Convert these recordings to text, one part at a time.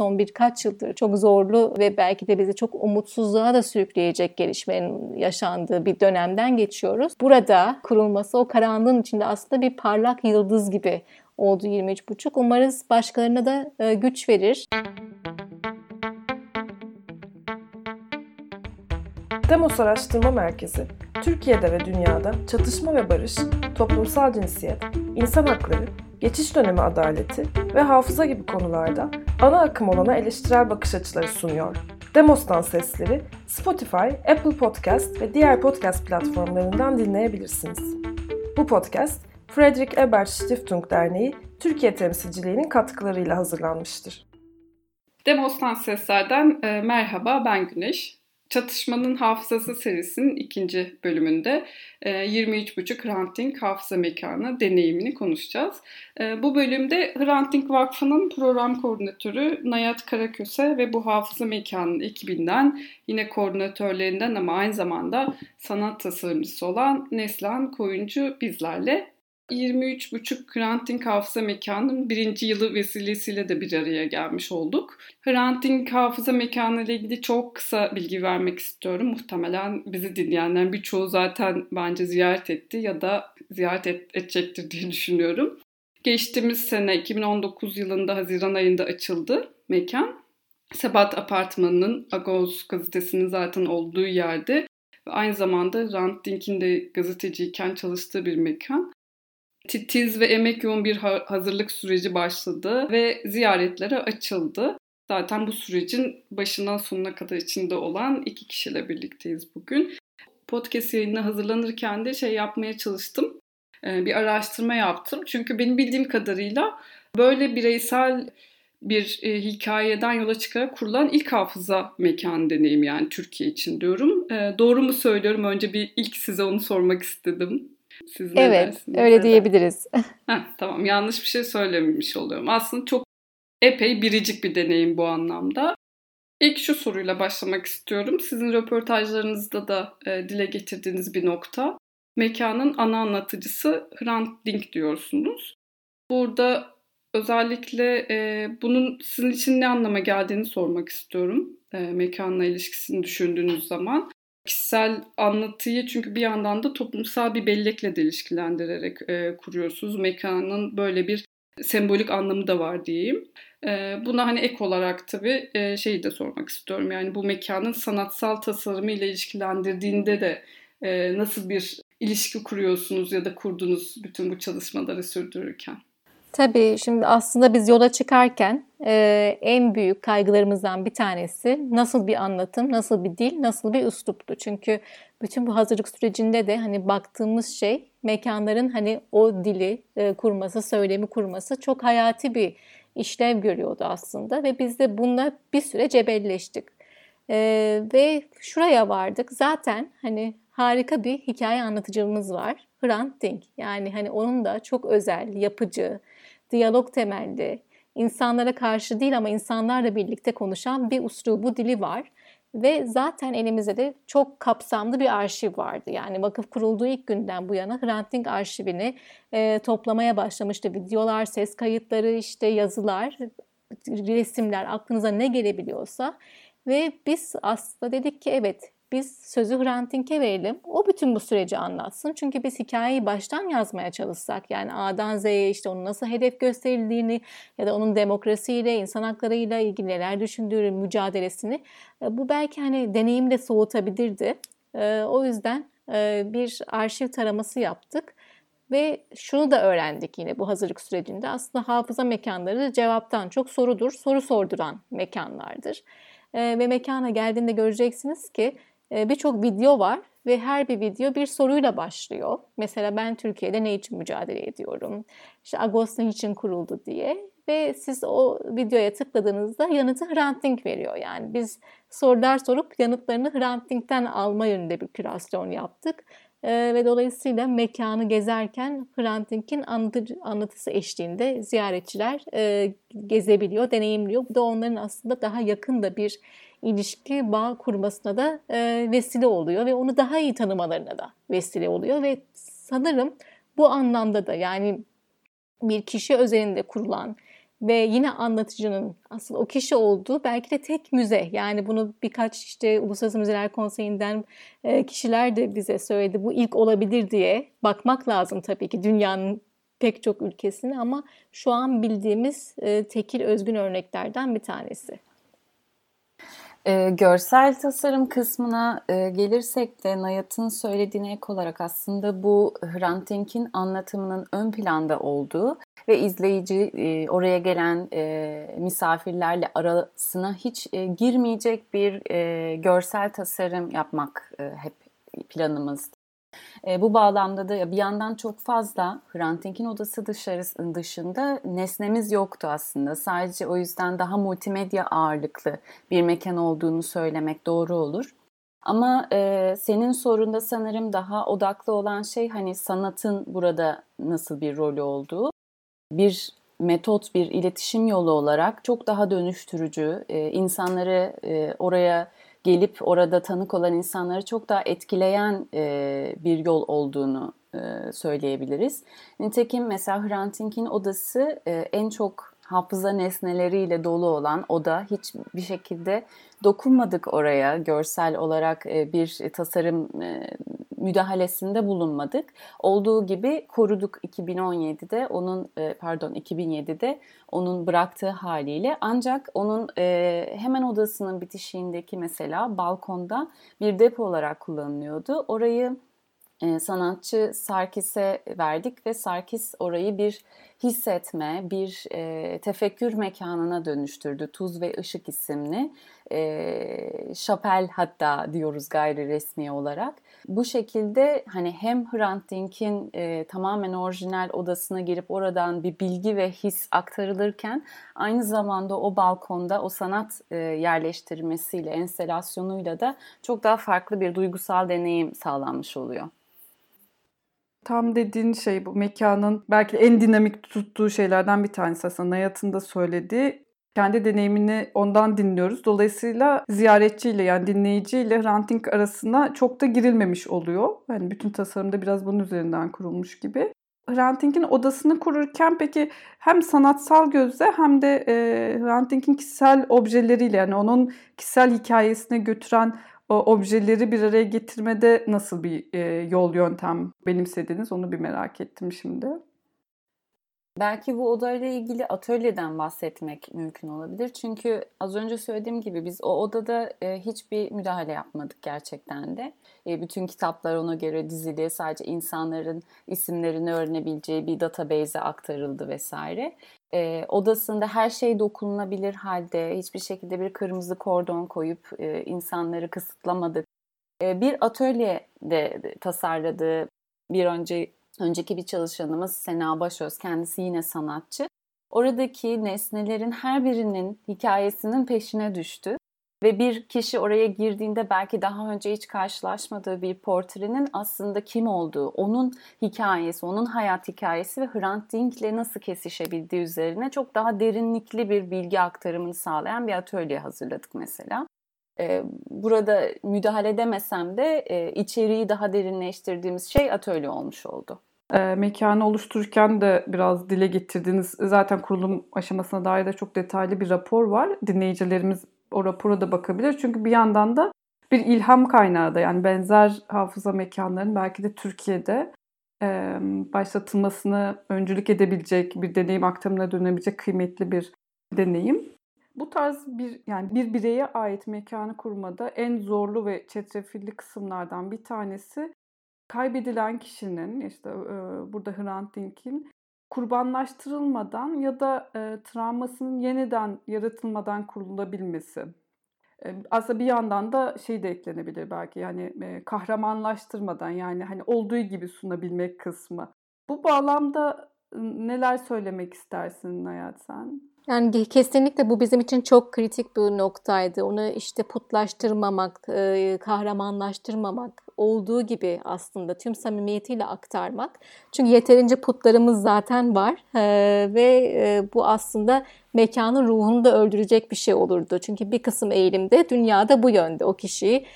son birkaç yıldır çok zorlu ve belki de bizi çok umutsuzluğa da sürükleyecek gelişmenin yaşandığı bir dönemden geçiyoruz. Burada kurulması o karanlığın içinde aslında bir parlak yıldız gibi oldu 23.5. Umarız başkalarına da e, güç verir. Demos Araştırma Merkezi, Türkiye'de ve dünyada çatışma ve barış, toplumsal cinsiyet, insan hakları, geçiş dönemi adaleti ve hafıza gibi konularda ana akım olana eleştirel bakış açıları sunuyor. Demos'tan sesleri Spotify, Apple Podcast ve diğer podcast platformlarından dinleyebilirsiniz. Bu podcast, Friedrich Ebert Stiftung Derneği Türkiye temsilciliğinin katkılarıyla hazırlanmıştır. Demos'tan seslerden e, merhaba ben Güneş. Çatışmanın Hafızası serisinin ikinci bölümünde 23.5 e, Hrant Dink Hafıza Mekanı deneyimini konuşacağız. E, bu bölümde Hrant Dink Vakfı'nın program koordinatörü Nayat Karaköse ve bu hafıza mekanının ekibinden yine koordinatörlerinden ama aynı zamanda sanat tasarımcısı olan Neslan Koyuncu bizlerle 23,5 Hrant Hafıza Mekanı'nın birinci yılı vesilesiyle de bir araya gelmiş olduk. Hrant Hafıza Mekanı ile ilgili çok kısa bilgi vermek istiyorum. Muhtemelen bizi dinleyenlerin birçoğu zaten bence ziyaret etti ya da ziyaret et, edecektir diye düşünüyorum. Geçtiğimiz sene 2019 yılında Haziran ayında açıldı mekan. Sebat Apartmanı'nın Agos gazetesinin zaten olduğu yerde ve aynı zamanda Hrant Dink'in de gazeteciyken çalıştığı bir mekan titiz ve emek yoğun bir hazırlık süreci başladı ve ziyaretlere açıldı. Zaten bu sürecin başından sonuna kadar içinde olan iki kişiyle birlikteyiz bugün. Podcast yayınına hazırlanırken de şey yapmaya çalıştım. Ee, bir araştırma yaptım. Çünkü benim bildiğim kadarıyla böyle bireysel bir e, hikayeden yola çıkarak kurulan ilk hafıza mekan deneyim yani Türkiye için diyorum. E, doğru mu söylüyorum? Önce bir ilk size onu sormak istedim. Siz ne evet, dersiniz? öyle Neden? diyebiliriz. Heh, tamam, yanlış bir şey söylememiş oluyorum. Aslında çok epey biricik bir deneyim bu anlamda. İlk şu soruyla başlamak istiyorum. Sizin röportajlarınızda da e, dile getirdiğiniz bir nokta. Mekanın ana anlatıcısı Hrant Dink diyorsunuz. Burada özellikle e, bunun sizin için ne anlama geldiğini sormak istiyorum. E, mekanla ilişkisini düşündüğünüz zaman kişisel anlatıyı çünkü bir yandan da toplumsal bir bellekle de ilişkilendirerek e, kuruyorsunuz. Mekanın böyle bir sembolik anlamı da var diyeyim. E, buna hani ek olarak tabii e, şeyi de sormak istiyorum. Yani bu mekanın sanatsal tasarımı ile ilişkilendirdiğinde de e, nasıl bir ilişki kuruyorsunuz ya da kurdunuz bütün bu çalışmaları sürdürürken? Tabii şimdi aslında biz yola çıkarken e, en büyük kaygılarımızdan bir tanesi nasıl bir anlatım, nasıl bir dil, nasıl bir üsluptu. Çünkü bütün bu hazırlık sürecinde de hani baktığımız şey mekanların hani o dili e, kurması, söylemi kurması çok hayati bir işlev görüyordu aslında ve biz de bununla bir süre cebelleştik. E, ve şuraya vardık. Zaten hani harika bir hikaye anlatıcımız var. Hrant Dink. Yani hani onun da çok özel, yapıcı, diyalog temelli, insanlara karşı değil ama insanlarla birlikte konuşan bir uslubu dili var. Ve zaten elimizde de çok kapsamlı bir arşiv vardı. Yani vakıf kurulduğu ilk günden bu yana Hrant Dink arşivini e, toplamaya başlamıştı. Videolar, ses kayıtları, işte yazılar, resimler aklınıza ne gelebiliyorsa. Ve biz aslında dedik ki evet biz sözü Hrant Dink'e verelim. O bütün bu süreci anlatsın. Çünkü biz hikayeyi baştan yazmaya çalışsak yani A'dan Z'ye işte onun nasıl hedef gösterildiğini ya da onun demokrasiyle, insan haklarıyla ilgili neler düşündüğü mücadelesini e, bu belki hani deneyim de soğutabilirdi. E, o yüzden e, bir arşiv taraması yaptık. Ve şunu da öğrendik yine bu hazırlık sürecinde. Aslında hafıza mekanları cevaptan çok sorudur, soru sorduran mekanlardır. ve mekana geldiğinde göreceksiniz ki birçok video var ve her bir video bir soruyla başlıyor. Mesela ben Türkiye'de ne için mücadele ediyorum? İşte Agos ne için kuruldu diye ve siz o videoya tıkladığınızda yanıtı Hrant Dink veriyor. Yani biz sorular sorup yanıtlarını Hrant Dink'ten alma yönünde bir kürasyon yaptık. Ee, ve dolayısıyla mekanı gezerken Hrant Dink'in anlatısı eşliğinde ziyaretçiler e, gezebiliyor, deneyimliyor. Bu da onların aslında daha yakın da bir ilişki bağ kurmasına da e, vesile oluyor ve onu daha iyi tanımalarına da vesile oluyor ve sanırım bu anlamda da yani bir kişi özelinde kurulan ve yine anlatıcının asıl o kişi olduğu belki de tek müze. Yani bunu birkaç işte Uluslararası Müzeler Konseyi'nden e, kişiler de bize söyledi. Bu ilk olabilir diye bakmak lazım tabii ki dünyanın pek çok ülkesine ama şu an bildiğimiz e, tekil özgün örneklerden bir tanesi. E, görsel tasarım kısmına e, gelirsek de Nayat'ın söylediğine ek olarak aslında bu Hrant Dink'in anlatımının ön planda olduğu ve izleyici e, oraya gelen e, misafirlerle arasına hiç e, girmeyecek bir e, görsel tasarım yapmak e, hep planımızdı. E, bu bağlamda da bir yandan çok fazla Hrant Dink'in odası dışarı, dışında nesnemiz yoktu aslında. Sadece o yüzden daha multimedya ağırlıklı bir mekan olduğunu söylemek doğru olur. Ama e, senin sorunda sanırım daha odaklı olan şey hani sanatın burada nasıl bir rolü olduğu. Bir metot, bir iletişim yolu olarak çok daha dönüştürücü, e, insanları e, oraya gelip orada tanık olan insanları çok daha etkileyen e, bir yol olduğunu e, söyleyebiliriz. Nitekim mesela Hrant Dink'in odası e, en çok hafıza nesneleriyle dolu olan oda hiçbir şekilde dokunmadık oraya görsel olarak e, bir tasarım e, müdahalesinde bulunmadık. Olduğu gibi koruduk 2017'de onun e, pardon 2007'de onun bıraktığı haliyle ancak onun hemen odasının bitişiğindeki mesela balkonda bir depo olarak kullanılıyordu. Orayı sanatçı Sarkis'e verdik ve Sarkis orayı bir hissetme, bir e, tefekkür mekanına dönüştürdü. Tuz ve Işık isimli. E, şapel hatta diyoruz gayri resmi olarak. Bu şekilde hani hem Hrant Dink'in e, tamamen orijinal odasına girip oradan bir bilgi ve his aktarılırken aynı zamanda o balkonda o sanat e, yerleştirmesiyle, enstelasyonuyla da çok daha farklı bir duygusal deneyim sağlanmış oluyor. Tam dediğin şey bu mekanın belki en dinamik tuttuğu şeylerden bir tanesi aslında Nayat'ın da söylediği. Kendi deneyimini ondan dinliyoruz. Dolayısıyla ziyaretçiyle yani dinleyiciyle ranting arasına çok da girilmemiş oluyor. Yani bütün tasarımda biraz bunun üzerinden kurulmuş gibi. Ranting'in odasını kururken peki hem sanatsal gözle hem de e, Ranting'in kişisel objeleriyle yani onun kişisel hikayesine götüren o objeleri bir araya getirmede nasıl bir e, yol yöntem benimsediniz onu bir merak ettim şimdi. Belki bu odayla ilgili atölyeden bahsetmek mümkün olabilir. Çünkü az önce söylediğim gibi biz o odada e, hiçbir müdahale yapmadık gerçekten de. E, bütün kitaplar ona göre dizili. Sadece insanların isimlerini öğrenebileceği bir database'e aktarıldı vesaire. E, odasında her şey dokunulabilir halde hiçbir şekilde bir kırmızı kordon koyup e, insanları kısıtlamadık. E, bir atölye de tasarladığı bir önce önceki bir çalışanımız Sena Başöz kendisi yine sanatçı. Oradaki nesnelerin her birinin hikayesinin peşine düştü ve bir kişi oraya girdiğinde belki daha önce hiç karşılaşmadığı bir portrenin aslında kim olduğu, onun hikayesi, onun hayat hikayesi ve Hrant Dink'le nasıl kesişebildiği üzerine çok daha derinlikli bir bilgi aktarımını sağlayan bir atölye hazırladık mesela. Ee, burada müdahale edemesem de e, içeriği daha derinleştirdiğimiz şey atölye olmuş oldu. E, mekanı oluştururken de biraz dile getirdiğiniz zaten kurulum aşamasına dair de çok detaylı bir rapor var. Dinleyicilerimiz o rapora da bakabilir. Çünkü bir yandan da bir ilham kaynağı da yani benzer hafıza mekanlarının belki de Türkiye'de e, başlatılmasını öncülük edebilecek bir deneyim aktarımına dönebilecek kıymetli bir deneyim. Bu tarz bir yani bir bireye ait mekanı kurmada en zorlu ve çetrefilli kısımlardan bir tanesi kaybedilen kişinin işte e, burada Hrant Dink'in kurbanlaştırılmadan ya da e, travmasının yeniden yaratılmadan kurulabilmesi. E, aslında bir yandan da şey de eklenebilir belki yani e, kahramanlaştırmadan yani hani olduğu gibi sunabilmek kısmı. Bu bağlamda neler söylemek istersin Hayat sen? Yani kesinlikle bu bizim için çok kritik bir noktaydı. Onu işte putlaştırmamak, kahramanlaştırmamak, olduğu gibi aslında tüm samimiyetiyle aktarmak. Çünkü yeterince putlarımız zaten var ve bu aslında mekanın ruhunu da öldürecek bir şey olurdu. Çünkü bir kısım eğilimde dünyada bu yönde o kişiyi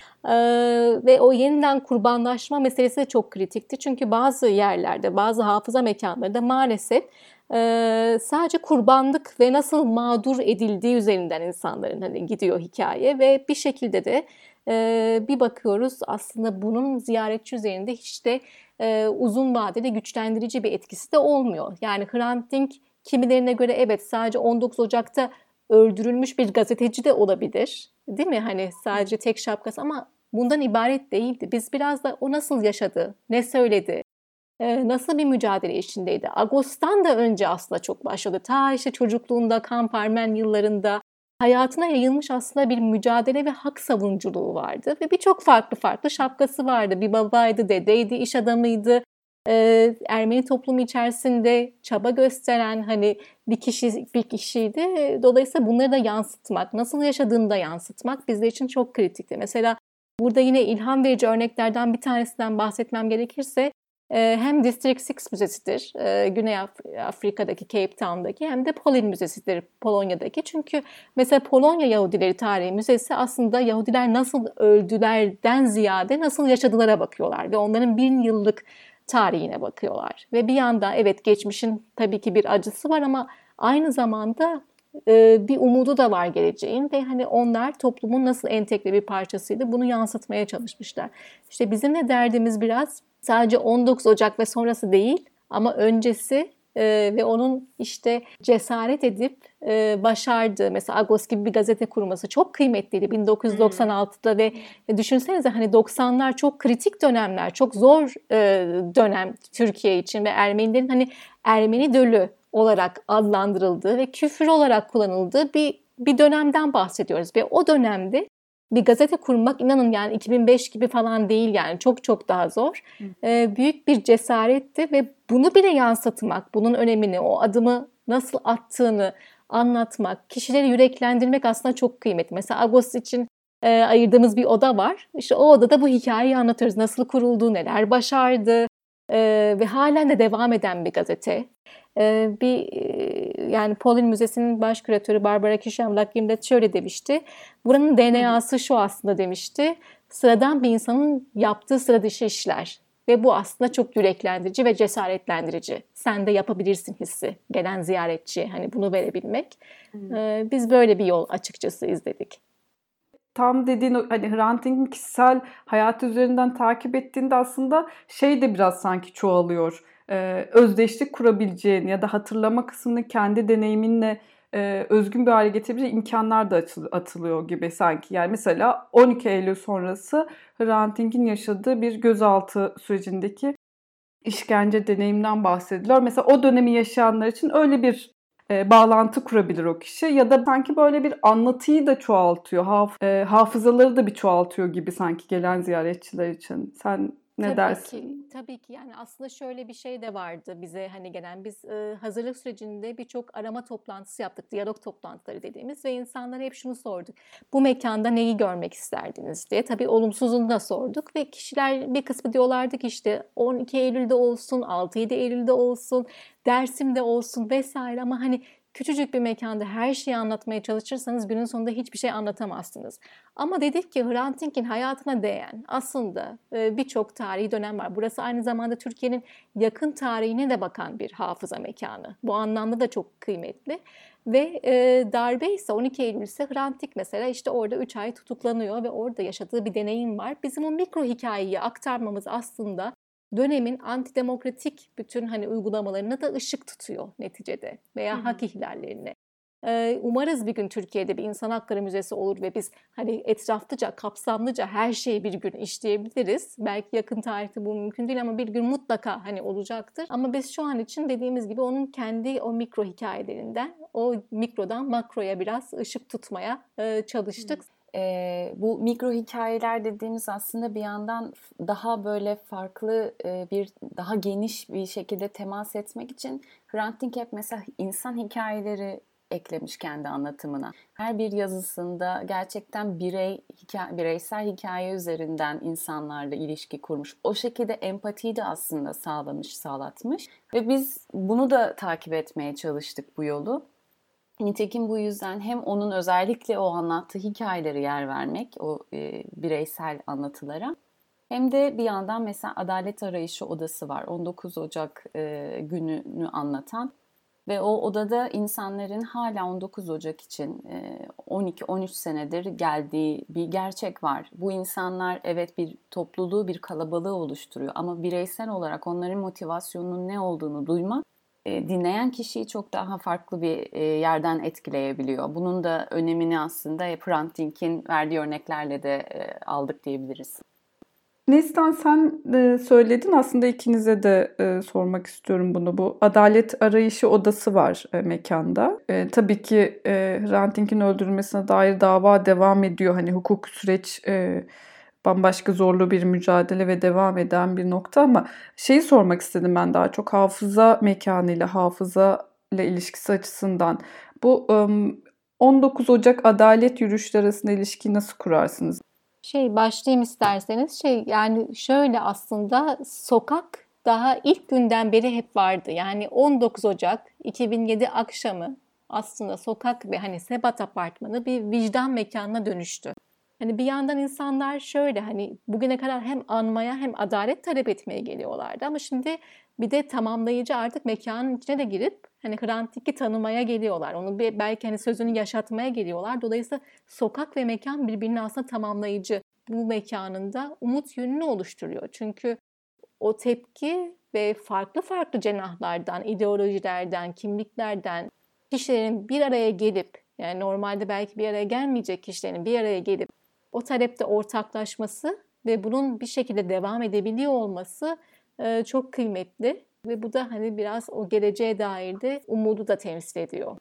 ve o yeniden kurbanlaşma meselesi de çok kritikti. Çünkü bazı yerlerde, bazı hafıza mekanlarında maalesef sadece kurbanlık ve nasıl mağdur edildiği üzerinden insanların hani gidiyor hikaye ve bir şekilde de e, bir bakıyoruz aslında bunun ziyaretçi üzerinde hiç de e, uzun vadede güçlendirici bir etkisi de olmuyor. Yani Hrant Dink kimilerine göre evet sadece 19 Ocak'ta öldürülmüş bir gazeteci de olabilir. Değil mi? Hani sadece tek şapkası ama bundan ibaret değildi. Biz biraz da o nasıl yaşadı, ne söyledi, nasıl bir mücadele içindeydi. Ağustos'tan da önce aslında çok başladı. Ta işte çocukluğunda, kamp Armen yıllarında hayatına yayılmış aslında bir mücadele ve hak savunuculuğu vardı. Ve birçok farklı farklı şapkası vardı. Bir babaydı, dedeydi, iş adamıydı. Ee, Ermeni toplumu içerisinde çaba gösteren hani bir kişi bir kişiydi. Dolayısıyla bunları da yansıtmak, nasıl yaşadığını da yansıtmak bizler için çok kritikti. Mesela burada yine ilham verici örneklerden bir tanesinden bahsetmem gerekirse hem District 6 Müzesi'dir, Güney Afrika'daki Cape Town'daki hem de Polin Müzesi'dir Polonya'daki. Çünkü mesela Polonya Yahudileri Tarihi Müzesi aslında Yahudiler nasıl öldülerden ziyade nasıl yaşadılara bakıyorlar ve onların bin yıllık tarihine bakıyorlar. Ve bir yanda evet geçmişin tabii ki bir acısı var ama aynı zamanda bir umudu da var geleceğin ve hani onlar toplumun nasıl entegre bir parçasıydı bunu yansıtmaya çalışmışlar. İşte bizim de derdimiz biraz sadece 19 Ocak ve sonrası değil ama öncesi e, ve onun işte cesaret edip e, başardığı mesela Agos gibi bir gazete kurması çok kıymetliydi 1996'da hmm. ve düşünsenize hani 90'lar çok kritik dönemler, çok zor e, dönem Türkiye için ve Ermenilerin hani Ermeni dölü olarak adlandırıldığı ve küfür olarak kullanıldığı bir bir dönemden bahsediyoruz ve o dönemde bir gazete kurmak inanın yani 2005 gibi falan değil yani çok çok daha zor. Ee, büyük bir cesaretti ve bunu bile yansıtmak, bunun önemini, o adımı nasıl attığını anlatmak, kişileri yüreklendirmek aslında çok kıymetli. Mesela Agos için e, ayırdığımız bir oda var. İşte o odada bu hikayeyi anlatıyoruz. Nasıl kuruldu, neler başardı e, ve halen de devam eden bir gazete. E, bir yani Polin Müzesi'nin baş küratörü Barbara Kişemlak şöyle demişti. Buranın DNA'sı şu aslında demişti. Sıradan bir insanın yaptığı sıra dışı işler. Ve bu aslında çok yüreklendirici ve cesaretlendirici. Sen de yapabilirsin hissi gelen ziyaretçi hani bunu verebilmek. Ee, biz böyle bir yol açıkçası izledik. Tam dediğin hani Hrant kişisel hayatı üzerinden takip ettiğinde aslında şey de biraz sanki çoğalıyor e, özdeşlik kurabileceğin ya da hatırlama kısmını kendi deneyiminle e, özgün bir hale getirebileceğin imkanlar da atılıyor gibi sanki. Yani mesela 12 Eylül sonrası Hrant yaşadığı bir gözaltı sürecindeki işkence deneyimden bahsediliyor. Mesela o dönemi yaşayanlar için öyle bir e, bağlantı kurabilir o kişi ya da sanki böyle bir anlatıyı da çoğaltıyor. Haf, e, hafızaları da bir çoğaltıyor gibi sanki gelen ziyaretçiler için. Sen ne tabii dersin? Ki, tabii ki. Yani aslında şöyle bir şey de vardı bize hani gelen biz e, hazırlık sürecinde birçok arama toplantısı yaptık diyalog toplantıları dediğimiz ve insanlara hep şunu sorduk bu mekanda neyi görmek isterdiniz? diye. Tabii olumsuzunu da sorduk ve kişiler bir kısmı diyorlardı ki işte 12 Eylül'de olsun 6-7 Eylül'de olsun Dersim'de olsun vesaire ama hani Küçücük bir mekanda her şeyi anlatmaya çalışırsanız günün sonunda hiçbir şey anlatamazsınız. Ama dedik ki Hrant Dink'in hayatına değen aslında e, birçok tarihi dönem var. Burası aynı zamanda Türkiye'nin yakın tarihine de bakan bir hafıza mekanı. Bu anlamda da çok kıymetli. Ve e, darbe ise 12 Eylül ise Hrant Dink mesela işte orada 3 ay tutuklanıyor ve orada yaşadığı bir deneyim var. Bizim o mikro hikayeyi aktarmamız aslında dönemin antidemokratik bütün hani uygulamalarına da ışık tutuyor neticede veya Hı-hı. hak ihlallerine. Ee, umarız bir gün Türkiye'de bir insan hakları müzesi olur ve biz hani etraflıca, kapsamlıca her şeyi bir gün işleyebiliriz. Belki yakın tarihte bu mümkün değil ama bir gün mutlaka hani olacaktır. Ama biz şu an için dediğimiz gibi onun kendi o mikro hikayelerinden, o mikrodan makroya biraz ışık tutmaya e, çalıştık. Hı e, bu mikro hikayeler dediğimiz aslında bir yandan daha böyle farklı e, bir daha geniş bir şekilde temas etmek için Hrant Dink hep mesela insan hikayeleri eklemiş kendi anlatımına. Her bir yazısında gerçekten birey hikaye, bireysel hikaye üzerinden insanlarla ilişki kurmuş. O şekilde empatiyi de aslında sağlamış, sağlatmış ve biz bunu da takip etmeye çalıştık bu yolu. Nitekim bu yüzden hem onun özellikle o anlattığı hikayeleri yer vermek, o e, bireysel anlatılara hem de bir yandan mesela Adalet Arayışı Odası var. 19 Ocak e, gününü anlatan Ve o odada insanların hala 19 Ocak için 12-13 senedir geldiği bir gerçek var. Bu insanlar evet bir topluluğu, bir kalabalığı oluşturuyor ama bireysel olarak onların motivasyonunun ne olduğunu duymak dinleyen kişiyi çok daha farklı bir yerden etkileyebiliyor. Bunun da önemini aslında Hrant Dink'in verdiği örneklerle de aldık diyebiliriz. Neslihan sen e, söyledin aslında ikinize de e, sormak istiyorum bunu. Bu adalet arayışı odası var e, mekanda. E, tabii ki e, Ranting'in öldürülmesine dair dava devam ediyor. Hani hukuk süreç e, bambaşka zorlu bir mücadele ve devam eden bir nokta ama şeyi sormak istedim ben daha çok hafıza mekanıyla hafıza ile ilişkisi açısından. Bu e, 19 Ocak adalet yürüyüşleri arasında ilişkiyi nasıl kurarsınız? Şey başlayayım isterseniz. Şey yani şöyle aslında sokak daha ilk günden beri hep vardı. Yani 19 Ocak 2007 akşamı aslında sokak ve hani Sebat Apartmanı bir vicdan mekanına dönüştü. Hani bir yandan insanlar şöyle hani bugüne kadar hem anmaya hem adalet talep etmeye geliyorlardı ama şimdi bir de tamamlayıcı artık mekanın içine de girip hani Hrant tanımaya geliyorlar. Onu bir, belki hani sözünü yaşatmaya geliyorlar. Dolayısıyla sokak ve mekan birbirini aslında tamamlayıcı. Bu mekanında umut yönünü oluşturuyor. Çünkü o tepki ve farklı farklı cenahlardan, ideolojilerden, kimliklerden kişilerin bir araya gelip yani normalde belki bir araya gelmeyecek kişilerin bir araya gelip o talepte ortaklaşması ve bunun bir şekilde devam edebiliyor olması e, çok kıymetli ve bu da hani biraz o geleceğe dair de umudu da temsil ediyor.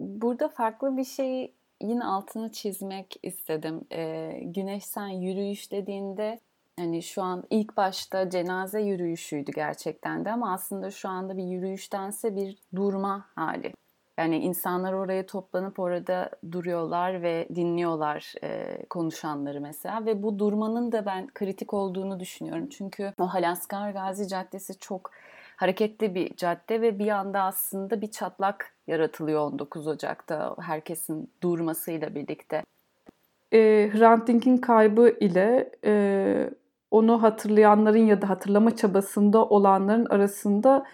Burada farklı bir şey yine altını çizmek istedim. E, Güneş sen yürüyüş dediğinde hani şu an ilk başta cenaze yürüyüşüydü gerçekten de ama aslında şu anda bir yürüyüştense bir durma hali. Yani insanlar oraya toplanıp orada duruyorlar ve dinliyorlar e, konuşanları mesela ve bu durmanın da ben kritik olduğunu düşünüyorum. Çünkü o Halaskar Gazi Caddesi çok hareketli bir cadde ve bir anda aslında bir çatlak yaratılıyor 19 Ocak'ta herkesin durmasıyla birlikte. E, Hrant Dink'in kaybı ile e, onu hatırlayanların ya da hatırlama çabasında olanların arasında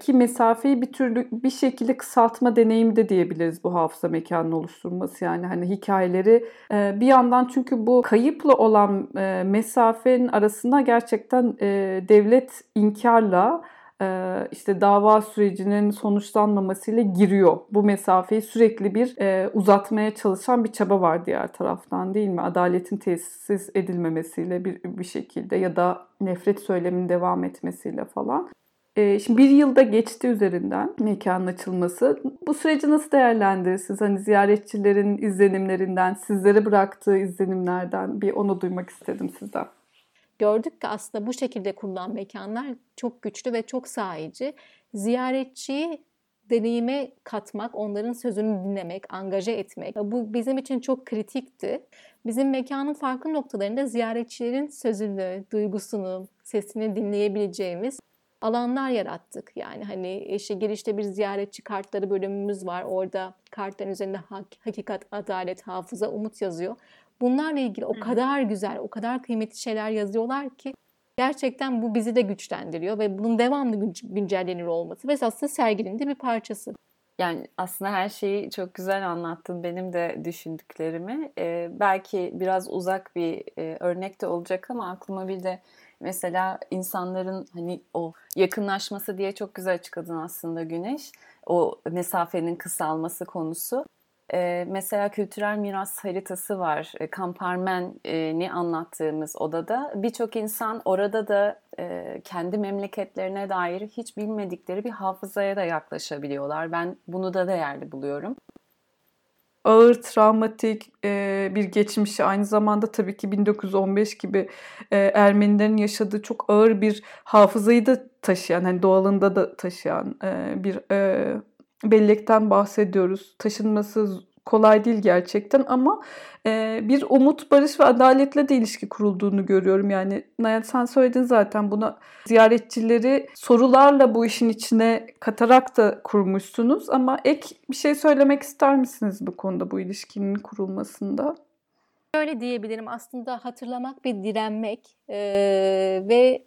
ki mesafeyi bir türlü bir şekilde kısaltma deneyimi de diyebiliriz bu hafıza mekanını oluşturması yani hani hikayeleri e, bir yandan çünkü bu kayıpla olan e, mesafenin arasında gerçekten e, devlet inkarla işte dava sürecinin sonuçlanmamasıyla giriyor. Bu mesafeyi sürekli bir uzatmaya çalışan bir çaba var diğer taraftan değil mi? Adaletin tesis edilmemesiyle bir, bir şekilde ya da nefret söyleminin devam etmesiyle falan. Ee, şimdi bir yılda geçti üzerinden mekanın açılması. Bu süreci nasıl değerlendirirsiniz? Hani ziyaretçilerin izlenimlerinden, sizlere bıraktığı izlenimlerden bir onu duymak istedim sizden. Gördük ki aslında bu şekilde kurulan mekanlar çok güçlü ve çok sahici. Ziyaretçiyi deneyime katmak, onların sözünü dinlemek, angaje etmek. Bu bizim için çok kritikti. Bizim mekanın farklı noktalarında ziyaretçilerin sözünü, duygusunu, sesini dinleyebileceğimiz alanlar yarattık. Yani hani işte girişte bir ziyaretçi kartları bölümümüz var. Orada kartların üzerinde hak, hakikat, adalet, hafıza, umut yazıyor. Bunlarla ilgili o kadar güzel, o kadar kıymetli şeyler yazıyorlar ki gerçekten bu bizi de güçlendiriyor ve bunun devamlı güncellenir olması ve aslında serginin de bir parçası. Yani aslında her şeyi çok güzel anlattın benim de düşündüklerimi. Ee, belki biraz uzak bir e, örnek de olacak ama aklıma bir de Mesela insanların hani o yakınlaşması diye çok güzel açıkladın aslında Güneş. O mesafenin kısalması konusu. Ee, mesela kültürel miras haritası var. E, Kamparmen'i anlattığımız odada. Birçok insan orada da e, kendi memleketlerine dair hiç bilmedikleri bir hafızaya da yaklaşabiliyorlar. Ben bunu da değerli buluyorum ağır travmatik e, bir geçmişi aynı zamanda tabii ki 1915 gibi e, Ermenilerin yaşadığı çok ağır bir hafızayı da taşıyan hani doğalında da taşıyan e, bir bellekten bahsediyoruz. Taşınması kolay değil gerçekten ama e, bir umut, barış ve adaletle de ilişki kurulduğunu görüyorum. Yani Nayat sen söyledin zaten buna ziyaretçileri sorularla bu işin içine katarak da kurmuşsunuz ama ek bir şey söylemek ister misiniz bu konuda bu ilişkinin kurulmasında? Öyle diyebilirim aslında hatırlamak bir direnmek ee, ve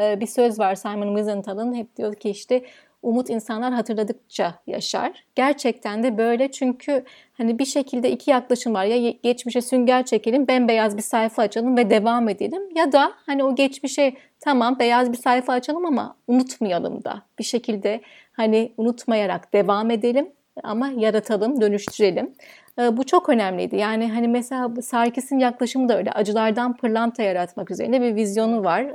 e, bir söz var Simon Wiesenthal'ın hep diyor ki işte umut insanlar hatırladıkça yaşar. Gerçekten de böyle çünkü hani bir şekilde iki yaklaşım var. Ya geçmişe sünger çekelim, bembeyaz bir sayfa açalım ve devam edelim. Ya da hani o geçmişe tamam beyaz bir sayfa açalım ama unutmayalım da. Bir şekilde hani unutmayarak devam edelim ama yaratalım, dönüştürelim. Ee, bu çok önemliydi. Yani hani mesela Sarkis'in yaklaşımı da öyle. Acılardan pırlanta yaratmak üzerine bir vizyonu var.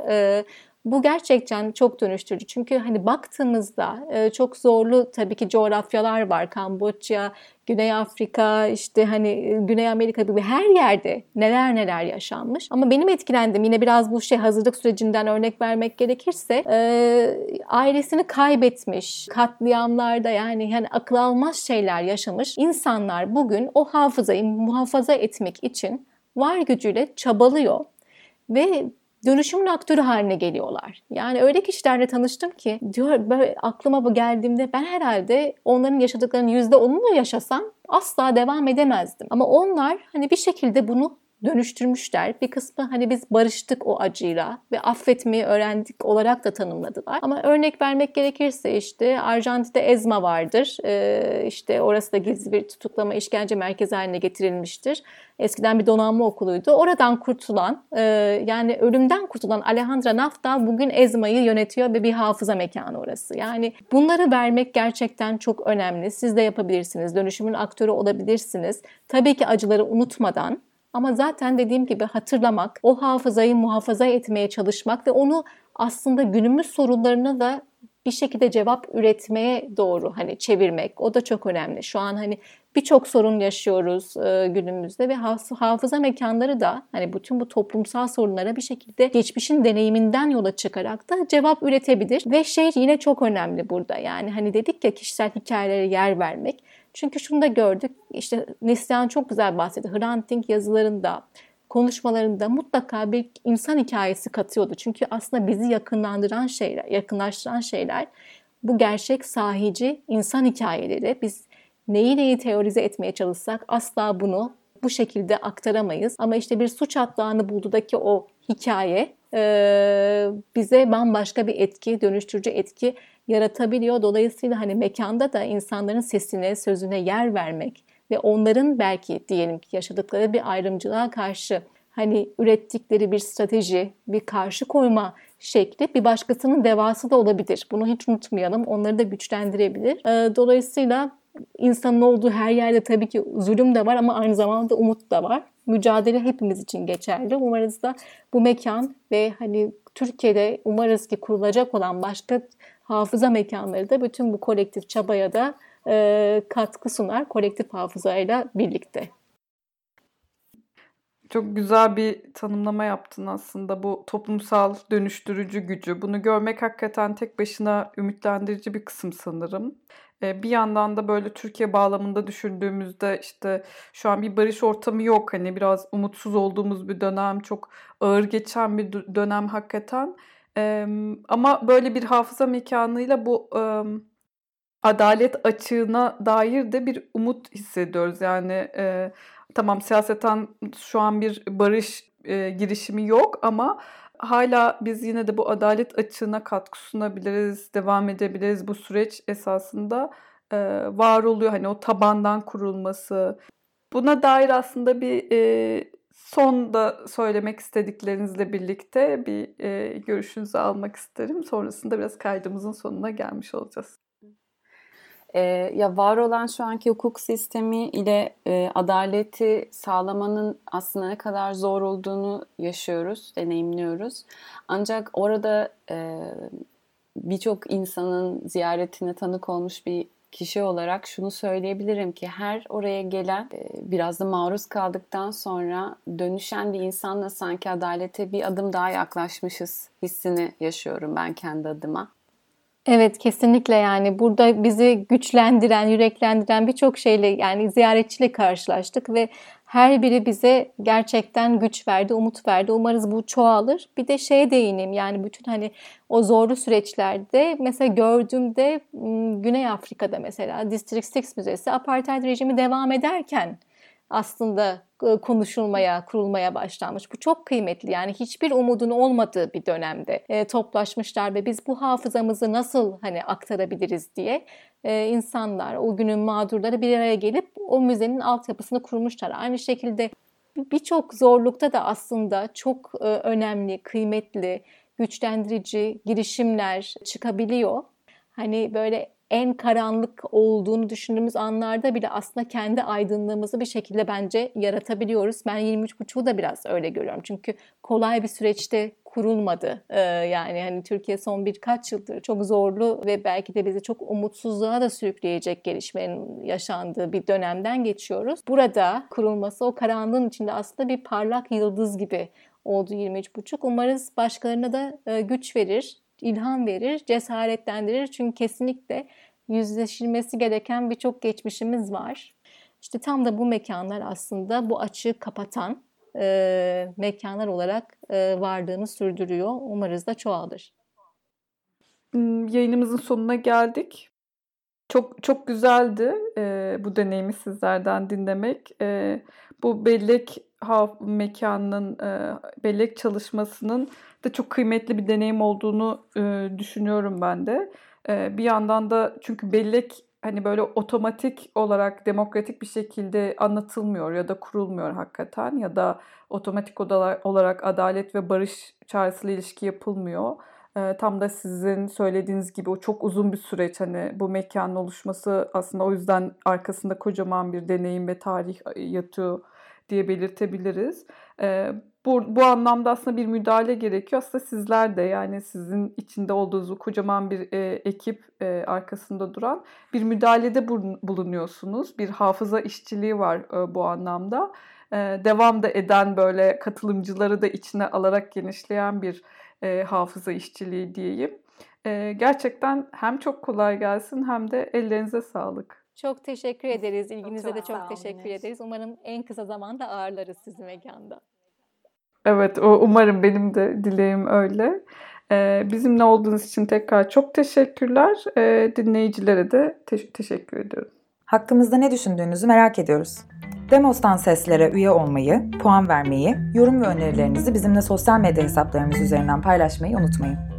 Bu gerçekten çok dönüştürücü. Çünkü hani baktığımızda e, çok zorlu tabii ki coğrafyalar var. Kamboçya, Güney Afrika, işte hani e, Güney Amerika gibi her yerde neler neler yaşanmış. Ama benim etkilendim yine biraz bu şey hazırlık sürecinden örnek vermek gerekirse e, ailesini kaybetmiş, katliamlarda yani yani akıl almaz şeyler yaşamış insanlar bugün o hafızayı muhafaza etmek için var gücüyle çabalıyor ve dönüşümün aktörü haline geliyorlar. Yani öyle kişilerle tanıştım ki diyor böyle aklıma bu geldiğimde ben herhalde onların yaşadıklarının yüzde onunu yaşasam asla devam edemezdim. Ama onlar hani bir şekilde bunu dönüştürmüşler. Bir kısmı hani biz barıştık o acıyla ve affetmeyi öğrendik olarak da tanımladılar. Ama örnek vermek gerekirse işte Arjantin'de Ezma vardır. Ee, işte orası da gizli bir tutuklama işkence merkezi haline getirilmiştir. Eskiden bir donanma okuluydu. Oradan kurtulan e, yani ölümden kurtulan Alejandra Nafta bugün Ezma'yı yönetiyor ve bir hafıza mekanı orası. Yani bunları vermek gerçekten çok önemli. Siz de yapabilirsiniz. Dönüşümün aktörü olabilirsiniz. Tabii ki acıları unutmadan ama zaten dediğim gibi hatırlamak, o hafızayı muhafaza etmeye çalışmak ve onu aslında günümüz sorunlarına da bir şekilde cevap üretmeye doğru hani çevirmek o da çok önemli. Şu an hani birçok sorun yaşıyoruz e, günümüzde ve hafıza mekanları da hani bütün bu toplumsal sorunlara bir şekilde geçmişin deneyiminden yola çıkarak da cevap üretebilir ve şey yine çok önemli burada. Yani hani dedik ya kişisel hikayelere yer vermek. Çünkü şunu da gördük. İşte Neslihan çok güzel bahsetti. Hrant Dink yazılarında, konuşmalarında mutlaka bir insan hikayesi katıyordu. Çünkü aslında bizi yakınlandıran şeyler, yakınlaştıran şeyler bu gerçek sahici insan hikayeleri. Biz neyi neyi teorize etmeye çalışsak asla bunu bu şekilde aktaramayız. Ama işte bir suç atlağını buldudaki o hikaye bize bambaşka bir etki, dönüştürücü etki yaratabiliyor. Dolayısıyla hani mekanda da insanların sesine, sözüne yer vermek ve onların belki diyelim ki yaşadıkları bir ayrımcılığa karşı hani ürettikleri bir strateji, bir karşı koyma şekli bir başkasının devası da olabilir. Bunu hiç unutmayalım. Onları da güçlendirebilir. Dolayısıyla insanın olduğu her yerde tabii ki zulüm de var ama aynı zamanda umut da var. Mücadele hepimiz için geçerli. Umarız da bu mekan ve hani Türkiye'de umarız ki kurulacak olan başka hafıza mekanları da bütün bu kolektif çabaya da e, katkı sunar kolektif hafızayla birlikte. Çok güzel bir tanımlama yaptın aslında bu toplumsal dönüştürücü gücü. Bunu görmek hakikaten tek başına ümitlendirici bir kısım sanırım. Bir yandan da böyle Türkiye bağlamında düşündüğümüzde işte şu an bir barış ortamı yok. Hani biraz umutsuz olduğumuz bir dönem, çok ağır geçen bir dönem hakikaten. Ama böyle bir hafıza mekanıyla bu adalet açığına dair de bir umut hissediyoruz. Yani tamam siyaseten şu an bir barış girişimi yok ama hala biz yine de bu adalet açığına katkı sunabiliriz, devam edebiliriz. Bu süreç esasında e, var oluyor. Hani o tabandan kurulması. Buna dair aslında bir e, son da söylemek istediklerinizle birlikte bir e, görüşünüzü almak isterim. Sonrasında biraz kaydımızın sonuna gelmiş olacağız. E, ya var olan şu anki hukuk sistemi ile e, adaleti sağlamanın aslında ne kadar zor olduğunu yaşıyoruz, deneyimliyoruz. Ancak orada e, birçok insanın ziyaretine tanık olmuş bir kişi olarak şunu söyleyebilirim ki her oraya gelen e, biraz da maruz kaldıktan sonra dönüşen bir insanla sanki adalete bir adım daha yaklaşmışız hissini yaşıyorum ben kendi adıma. Evet kesinlikle yani burada bizi güçlendiren, yüreklendiren birçok şeyle yani ziyaretçiyle karşılaştık ve her biri bize gerçekten güç verdi, umut verdi. Umarız bu çoğalır. Bir de şeye değineyim yani bütün hani o zorlu süreçlerde mesela gördüğümde Güney Afrika'da mesela District 6 Müzesi apartheid rejimi devam ederken aslında e, konuşulmaya, kurulmaya başlanmış. Bu çok kıymetli. Yani hiçbir umudun olmadığı bir dönemde e, toplaşmışlar ve biz bu hafızamızı nasıl hani aktarabiliriz diye e, insanlar, o günün mağdurları bir araya gelip o müzenin altyapısını kurmuşlar. Aynı şekilde birçok zorlukta da aslında çok e, önemli, kıymetli, güçlendirici girişimler çıkabiliyor. Hani böyle en karanlık olduğunu düşündüğümüz anlarda bile aslında kendi aydınlığımızı bir şekilde bence yaratabiliyoruz. Ben 23.5'u da biraz öyle görüyorum. Çünkü kolay bir süreçte kurulmadı. Ee, yani hani Türkiye son birkaç yıldır çok zorlu ve belki de bizi çok umutsuzluğa da sürükleyecek gelişmenin yaşandığı bir dönemden geçiyoruz. Burada kurulması o karanlığın içinde aslında bir parlak yıldız gibi oldu 23.5. Umarız başkalarına da e, güç verir, ilham verir, cesaretlendirir. Çünkü kesinlikle yüzleşilmesi gereken birçok geçmişimiz var. İşte tam da bu mekanlar aslında bu açığı kapatan e, mekanlar olarak e, varlığını sürdürüyor. Umarız da çoğalır. Hmm, yayınımızın sonuna geldik. Çok çok güzeldi e, bu deneyimi sizlerden dinlemek. E, bu bellek ha, mekanının, e, bellek çalışmasının da çok kıymetli bir deneyim olduğunu e, düşünüyorum ben de. E, bir yandan da çünkü bellek hani böyle otomatik olarak demokratik bir şekilde anlatılmıyor ya da kurulmuyor hakikaten ya da otomatik olarak adalet ve barış çağrısıyla ilişki yapılmıyor. E, tam da sizin söylediğiniz gibi o çok uzun bir süreç hani bu mekanın oluşması aslında o yüzden arkasında kocaman bir deneyim ve tarih yatıyor diye belirtebiliriz. Bu, bu anlamda aslında bir müdahale gerekiyor. Aslında sizler de yani sizin içinde olduğunuz kocaman bir e, ekip e, arkasında duran bir müdahalede bulunuyorsunuz. Bir hafıza işçiliği var e, bu anlamda. E, devam da eden böyle katılımcıları da içine alarak genişleyen bir e, hafıza işçiliği diyeyim. E, gerçekten hem çok kolay gelsin hem de ellerinize sağlık. Çok teşekkür ederiz. İlginize çok de çok teşekkür ederiz. Umarım en kısa zamanda ağırlarız sizi mekanda. Evet, o umarım benim de dileğim öyle. Ee, bizimle olduğunuz için tekrar çok teşekkürler. Ee, dinleyicilere de te- teşekkür ediyorum. Hakkımızda ne düşündüğünüzü merak ediyoruz. Demos'tan seslere üye olmayı, puan vermeyi, yorum ve önerilerinizi bizimle sosyal medya hesaplarımız üzerinden paylaşmayı unutmayın.